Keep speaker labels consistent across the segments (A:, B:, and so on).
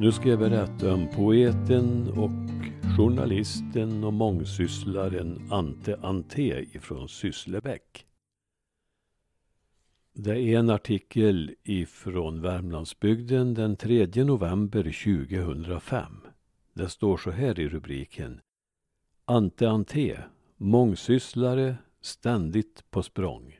A: Nu ska jag berätta om poeten och journalisten och mångsysslaren Ante Ante ifrån Sysslebäck. Det är en artikel ifrån Värmlandsbygden den 3 november 2005. Det står så här i rubriken. Ante Ante, mångsysslare, ständigt på språng.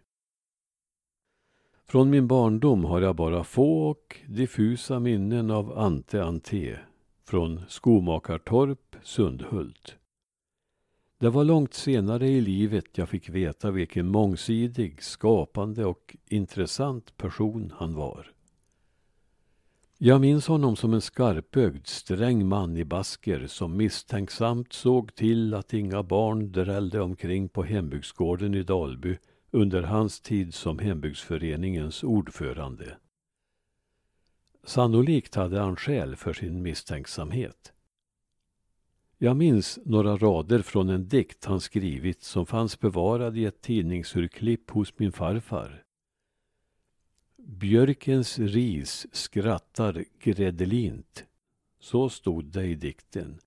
A: Från min barndom har jag bara få och diffusa minnen av Ante Ante från Skomakartorp, Sundhult. Det var långt senare i livet jag fick veta vilken mångsidig, skapande och intressant person han var. Jag minns honom som en skarpögd, sträng man i basker som misstänksamt såg till att inga barn drällde omkring på hembygdsgården i Dalby under hans tid som hembygdsföreningens ordförande. Sannolikt hade han skäl för sin misstänksamhet. Jag minns några rader från en dikt han skrivit som fanns bevarad i ett tidningsurklipp hos min farfar. Björkens ris skrattar gräddelint. Så stod det i dikten.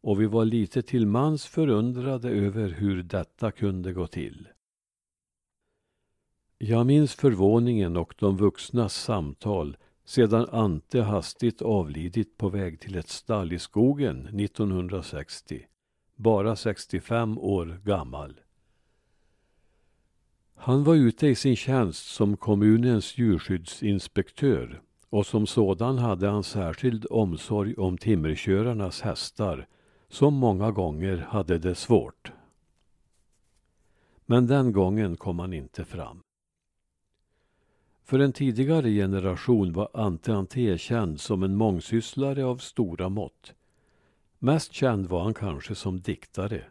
A: Och vi var lite till mans förundrade över hur detta kunde gå till. Jag minns förvåningen och de vuxnas samtal sedan Ante hastigt avlidit på väg till ett stall i skogen 1960. Bara 65 år gammal. Han var ute i sin tjänst som kommunens djurskyddsinspektör och som sådan hade han särskild omsorg om timmerkörarnas hästar som många gånger hade det svårt. Men den gången kom han inte fram. För en tidigare generation var Ante Ante känd som en mångsysslare av stora mått. Mest känd var han kanske som diktare.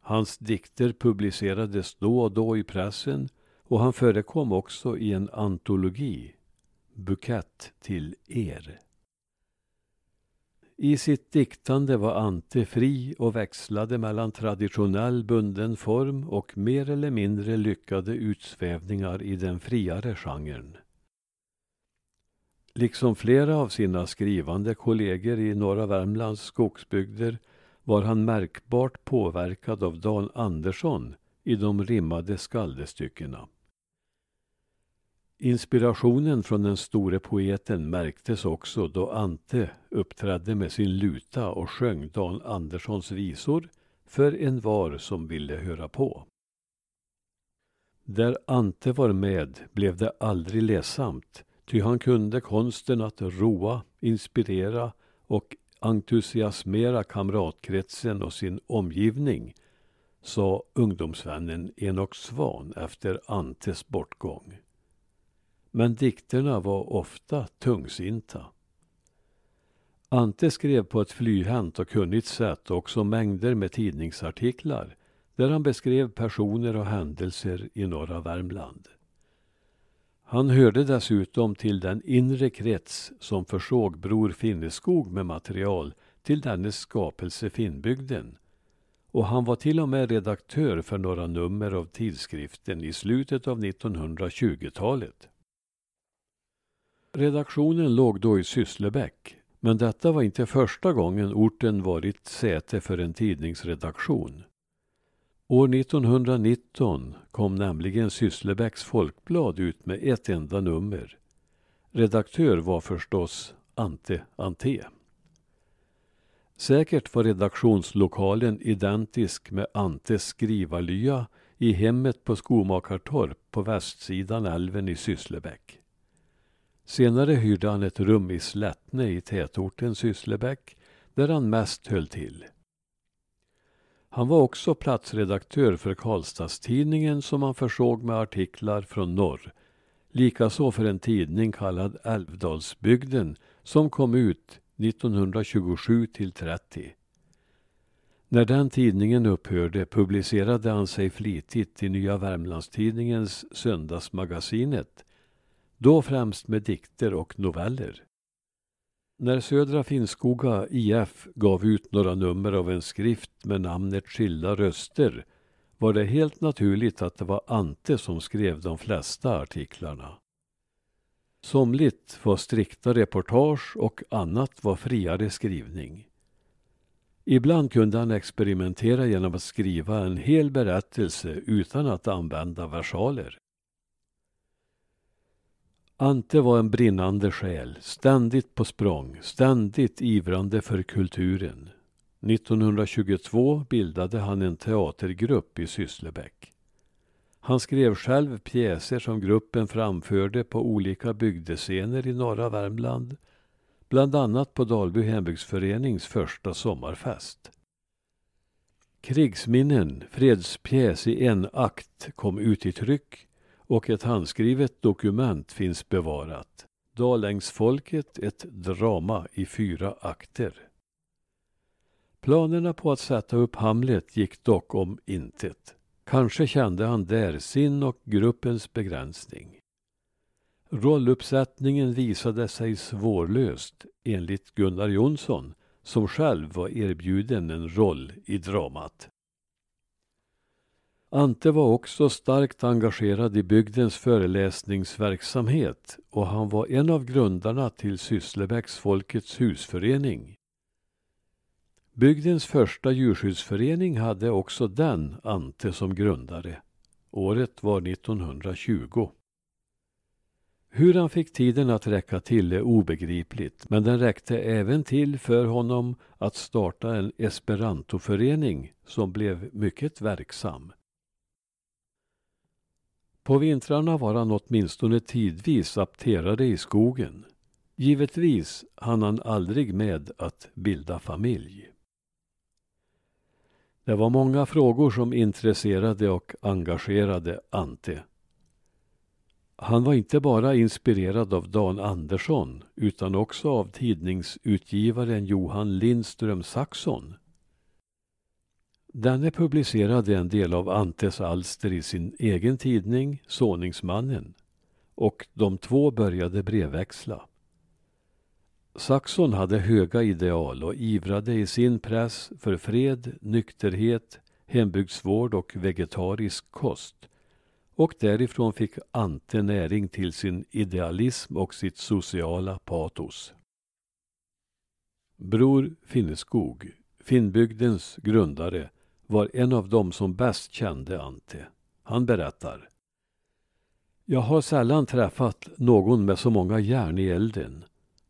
A: Hans dikter publicerades då och då i pressen och han förekom också i en antologi, Bukett till er. I sitt diktande var Ante fri och växlade mellan traditionell bunden form och mer eller mindre lyckade utsvävningar i den friare genren. Liksom flera av sina skrivande kollegor i norra Värmlands skogsbygder var han märkbart påverkad av Dan Andersson i de rimmade skaldestyckena. Inspirationen från den store poeten märktes också då Ante uppträdde med sin luta och sjöng Dan Anderssons visor för en var som ville höra på. Där Ante var med blev det aldrig ledsamt, ty han kunde konsten att roa, inspirera och entusiasmera kamratkretsen och sin omgivning, sa ungdomsvännen Enok Svan efter Antes bortgång. Men dikterna var ofta tungsinta. Ante skrev på ett flyhänt och kunnigt sätt också mängder med tidningsartiklar där han beskrev personer och händelser i norra Värmland. Han hörde dessutom till den inre krets som försåg Bror Finneskog med material till dennes skapelse Finnbygden. Och han var till och med redaktör för några nummer av tidskriften i slutet av 1920-talet. Redaktionen låg då i Sysslebäck, men detta var inte första gången orten varit säte för en tidningsredaktion. År 1919 kom nämligen Sysslebäcks Folkblad ut med ett enda nummer. Redaktör var förstås Ante Ante. Säkert var redaktionslokalen identisk med Antes skrivarlya i hemmet på Skomakartorp på västsidan älven i Sysslebäck. Senare hyrde han ett rum i Slättne i tätorten Sysslebäck där han mest höll till. Han var också platsredaktör för Karlstadstidningen som han försåg med artiklar från norr. Likaså för en tidning kallad Älvdalsbygden som kom ut 1927 till 30. När den tidningen upphörde publicerade han sig flitigt i Nya Värmlandstidningens Söndagsmagasinet då främst med dikter och noveller. När Södra Finnskoga IF gav ut några nummer av en skrift med namnet Skilda röster var det helt naturligt att det var Ante som skrev de flesta artiklarna. Somligt var strikta reportage och annat var friare skrivning. Ibland kunde han experimentera genom att skriva en hel berättelse utan att använda versaler. Ante var en brinnande själ, ständigt på språng, ständigt ivrande för kulturen. 1922 bildade han en teatergrupp i Sysslebäck. Han skrev själv pjäser som gruppen framförde på olika bygdescener i norra Värmland, bland annat på Dalby hembygdsförenings första sommarfest. Krigsminnen, fredspjäs i en akt, kom ut i tryck och ett handskrivet dokument finns bevarat. Dalängsfolket, ett drama i fyra akter. Planerna på att sätta upp Hamlet gick dock om intet. Kanske kände han där sin och gruppens begränsning. Rolluppsättningen visade sig svårlöst enligt Gunnar Jonsson som själv var erbjuden en roll i dramat. Ante var också starkt engagerad i bygdens föreläsningsverksamhet och han var en av grundarna till Sysslebäcks Folkets husförening. Bygdens första djurskyddsförening hade också den Ante som grundare. Året var 1920. Hur han fick tiden att räcka till är obegripligt, men den räckte även till för honom att starta en esperantoförening som blev mycket verksam. På vintrarna var han åtminstone tidvis apterade i skogen. Givetvis hann han aldrig med att bilda familj. Det var många frågor som intresserade och engagerade Ante. Han var inte bara inspirerad av Dan Andersson utan också av tidningsutgivaren Johan Lindström Saxon. Denne publicerade en del av Antes alster i sin egen tidning, Såningsmannen, och de två började brevväxla. Saxon hade höga ideal och ivrade i sin press för fred, nykterhet, hembygdsvård och vegetarisk kost. Och därifrån fick Ante näring till sin idealism och sitt sociala patos. Bror Finneskog, Finnbygdens grundare, var en av dem som bäst kände Ante. Han berättar. Jag har sällan träffat någon med så många järn i elden.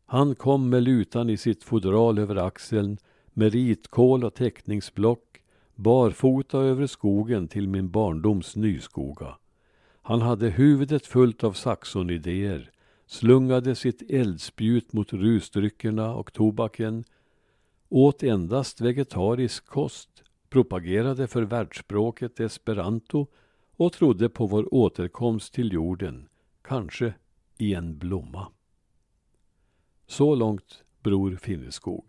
A: Han kom med lutan i sitt fodral över axeln, med ritkål och teckningsblock, barfota över skogen till min barndoms nyskoga. Han hade huvudet fullt av saxonidéer, slungade sitt eldspjut mot rusdryckerna och tobaken, åt endast vegetarisk kost, propagerade för världsspråket esperanto och trodde på vår återkomst till jorden, kanske i en blomma. Så långt Bror Finneskog.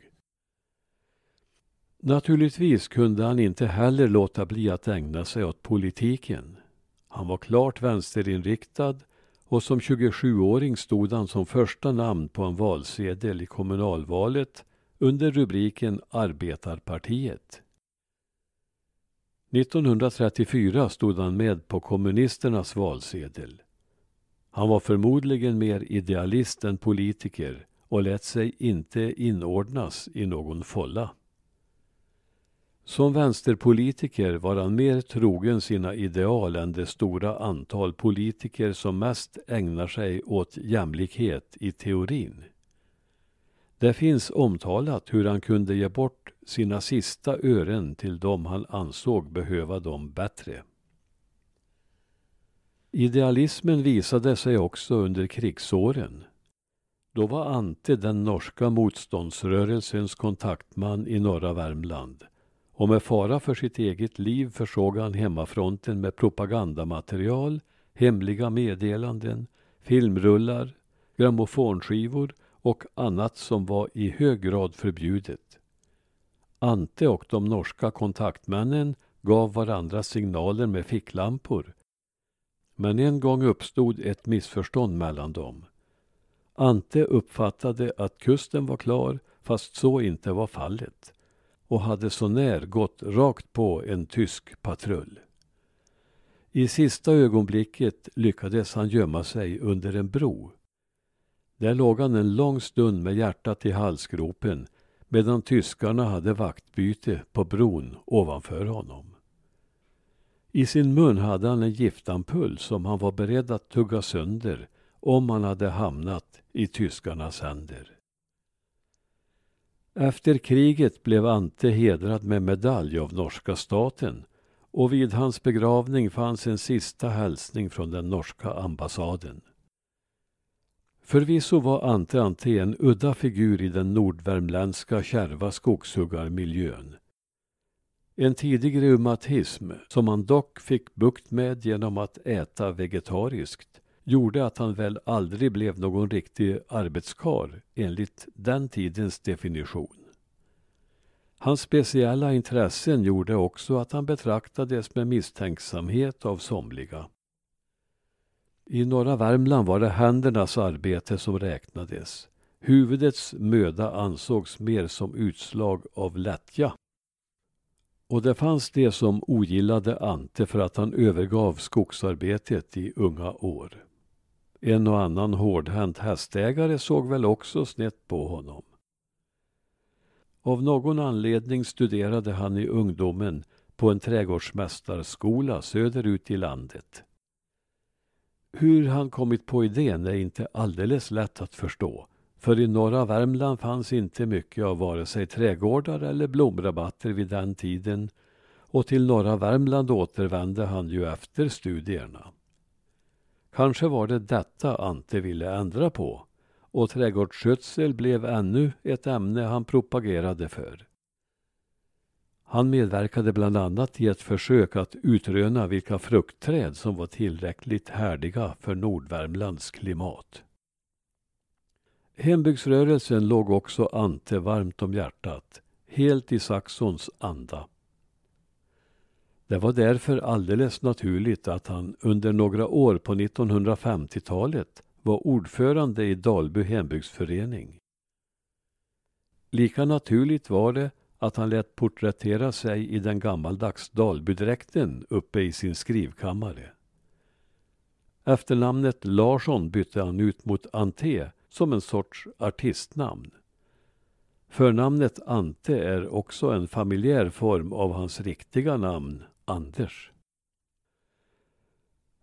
A: Naturligtvis kunde han inte heller låta bli att ägna sig åt politiken. Han var klart vänsterinriktad och som 27-åring stod han som första namn på en valsedel i kommunalvalet under rubriken Arbetarpartiet. 1934 stod han med på kommunisternas valsedel. Han var förmodligen mer idealist än politiker och lät sig inte inordnas i någon folla. Som vänsterpolitiker var han mer trogen sina ideal än det stora antal politiker som mest ägnar sig åt jämlikhet i teorin. Det finns omtalat hur han kunde ge bort sina sista ören till dem han ansåg behöva dem bättre. Idealismen visade sig också under krigsåren. Då var Ante den norska motståndsrörelsens kontaktman i norra Värmland och med fara för sitt eget liv försåg han hemmafronten med propagandamaterial, hemliga meddelanden, filmrullar, grammofonskivor och annat som var i hög grad förbjudet. Ante och de norska kontaktmännen gav varandra signaler med ficklampor. Men en gång uppstod ett missförstånd mellan dem. Ante uppfattade att kusten var klar, fast så inte var fallet och hade så när gått rakt på en tysk patrull. I sista ögonblicket lyckades han gömma sig under en bro. Där låg han en lång stund med hjärtat i halsgropen medan tyskarna hade vaktbyte på bron ovanför honom. I sin mun hade han en giftampull som han var beredd att tugga sönder om han hade hamnat i tyskarnas händer. Efter kriget blev Ante hedrad med medalj av norska staten och vid hans begravning fanns en sista hälsning från den norska ambassaden. Förvisso var Ante Ante en udda figur i den nordvärmländska kärva skogshuggarmiljön. En tidig reumatism, som han dock fick bukt med genom att äta vegetariskt, gjorde att han väl aldrig blev någon riktig arbetskar enligt den tidens definition. Hans speciella intressen gjorde också att han betraktades med misstänksamhet av somliga. I norra Värmland var det händernas arbete som räknades. Huvudets möda ansågs mer som utslag av lättja. Och det fanns de som ogillade Ante för att han övergav skogsarbetet i unga år. En och annan hårdhänt hästägare såg väl också snett på honom. Av någon anledning studerade han i ungdomen på en trädgårdsmästarskola söderut i landet. Hur han kommit på idén är inte alldeles lätt att förstå. För i norra Värmland fanns inte mycket av vare sig trädgårdar eller blomrabatter vid den tiden och till norra Värmland återvände han ju efter studierna. Kanske var det detta Ante ville ändra på och trädgårdsskötsel blev ännu ett ämne han propagerade för. Han medverkade bland annat i ett försök att utröna vilka fruktträd som var tillräckligt härdiga för Nordvärmlands klimat. Hembygdsrörelsen låg också Ante varmt om hjärtat, helt i Saxons anda. Det var därför alldeles naturligt att han under några år på 1950-talet var ordförande i Dalby hembygdsförening. Lika naturligt var det att han lät porträttera sig i den gammaldags Dalbydräkten uppe i sin skrivkammare. Efternamnet Larsson bytte han ut mot Ante som en sorts artistnamn. Förnamnet Ante är också en familjär form av hans riktiga namn, Anders.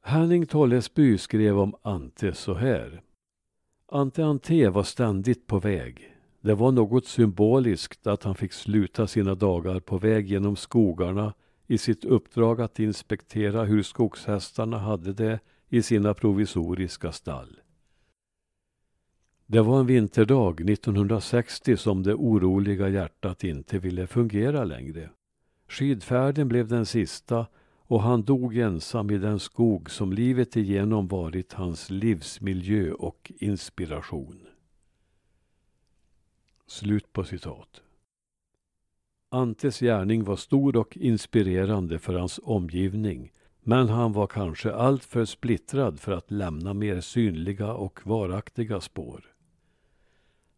A: Henning Tollesby skrev om Ante så här. Ante Ante var ständigt på väg. Det var något symboliskt att han fick sluta sina dagar på väg genom skogarna i sitt uppdrag att inspektera hur skogshästarna hade det i sina provisoriska stall. Det var en vinterdag 1960 som det oroliga hjärtat inte ville fungera längre. Skidfärden blev den sista och han dog ensam i den skog som livet igenom varit hans livsmiljö och inspiration. Slut på citat. Antes gärning var stor och inspirerande för hans omgivning men han var kanske alltför splittrad för att lämna mer synliga och varaktiga spår.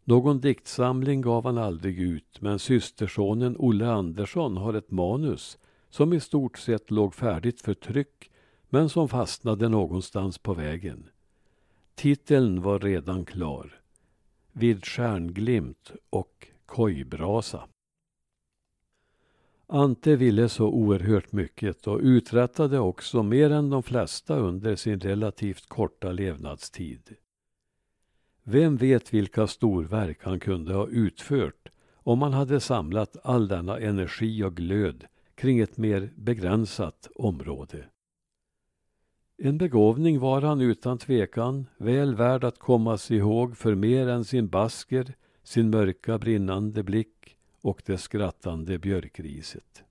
A: Någon diktsamling gav han aldrig ut men systersonen Olle Andersson har ett manus som i stort sett låg färdigt för tryck men som fastnade någonstans på vägen. Titeln var redan klar. Vid stjärnglimt och kojbrasa. Ante ville så oerhört mycket och uträttade också mer än de flesta under sin relativt korta levnadstid. Vem vet vilka storverk han kunde ha utfört om han hade samlat all denna energi och glöd kring ett mer begränsat område. En begåvning var han utan tvekan, väl värd att kommas ihåg för mer än sin basker, sin mörka brinnande blick och det skrattande björkriset.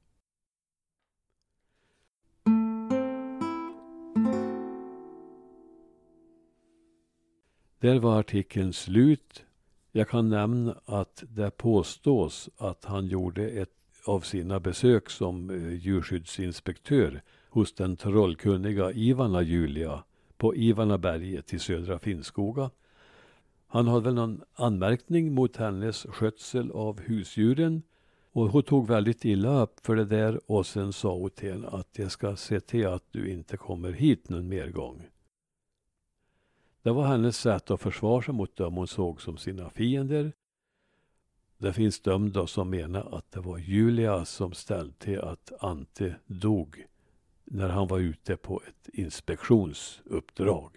A: Där var artikeln slut. Jag kan nämna att det påstås att han gjorde ett av sina besök som eh, djurskyddsinspektör hos den trollkunniga Ivana Julia på Ivanaberget i södra Finnskoga. Han hade väl någon anmärkning mot hennes skötsel av husdjuren och hon tog väldigt illa upp för det där och sen sa hon till henne att jag ska se till att du inte kommer hit någon mer gång. Det var hennes sätt att försvara sig mot dem hon såg som sina fiender. Det finns dömda som menar att det var Julia som ställde till att Ante dog när han var ute på ett inspektionsuppdrag.